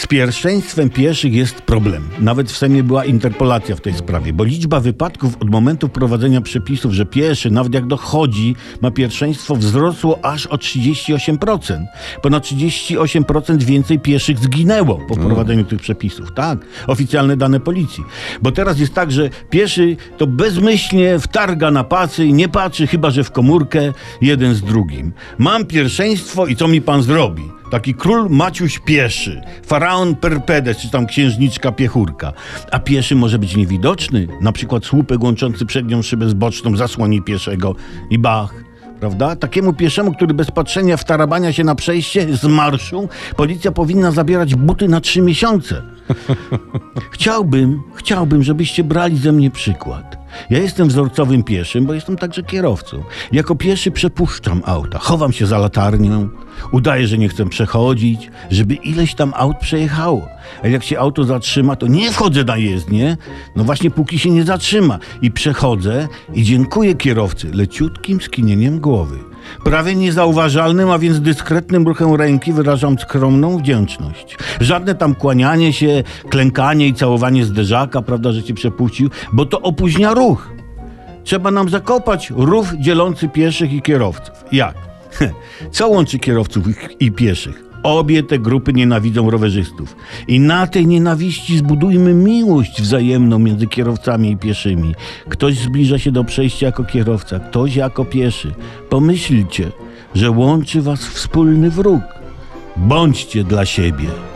Z pierwszeństwem pieszych jest problem. Nawet w Sejmie była interpolacja w tej sprawie, bo liczba wypadków od momentu wprowadzenia przepisów, że pieszy, nawet jak dochodzi, ma pierwszeństwo, wzrosło aż o 38%. Ponad 38% więcej pieszych zginęło po wprowadzeniu tych przepisów. Tak, oficjalne dane policji. Bo teraz jest tak, że pieszy to bezmyślnie wtarga na pasy i nie patrzy, chyba że w komórkę, jeden z drugim. Mam pierwszeństwo i co mi pan zrobi? Taki król Maciuś pieszy, faraon Perpedes, czy tam księżniczka piechurka. A pieszy może być niewidoczny, na przykład słupek łączący przednią szybę z boczną zasłoni pieszego i bach. Prawda? Takiemu pieszemu, który bez patrzenia wtarabania się na przejście z marszu, policja powinna zabierać buty na trzy miesiące. Chciałbym, chciałbym, żebyście brali ze mnie przykład. Ja jestem wzorcowym pieszym, bo jestem także kierowcą. Jako pieszy przepuszczam auta, chowam się za latarnią, udaję, że nie chcę przechodzić, żeby ileś tam aut przejechało. A jak się auto zatrzyma, to nie wchodzę na jezdnię, no właśnie póki się nie zatrzyma. I przechodzę i dziękuję kierowcy leciutkim skinieniem głowy. Prawie niezauważalnym, a więc dyskretnym ruchem ręki wyrażam skromną wdzięczność. Żadne tam kłanianie się, klękanie i całowanie zderzaka, prawda, że cię przepuścił, bo to opóźnia ruch. Trzeba nam zakopać rów dzielący pieszych i kierowców. Jak? Co łączy kierowców i- pieszych? Obie te grupy nienawidzą rowerzystów. I na tej nienawiści zbudujmy miłość wzajemną między kierowcami i pieszymi. Ktoś zbliża się do przejścia jako kierowca, ktoś jako pieszy. Pomyślcie, że łączy was wspólny wróg. Bądźcie dla siebie.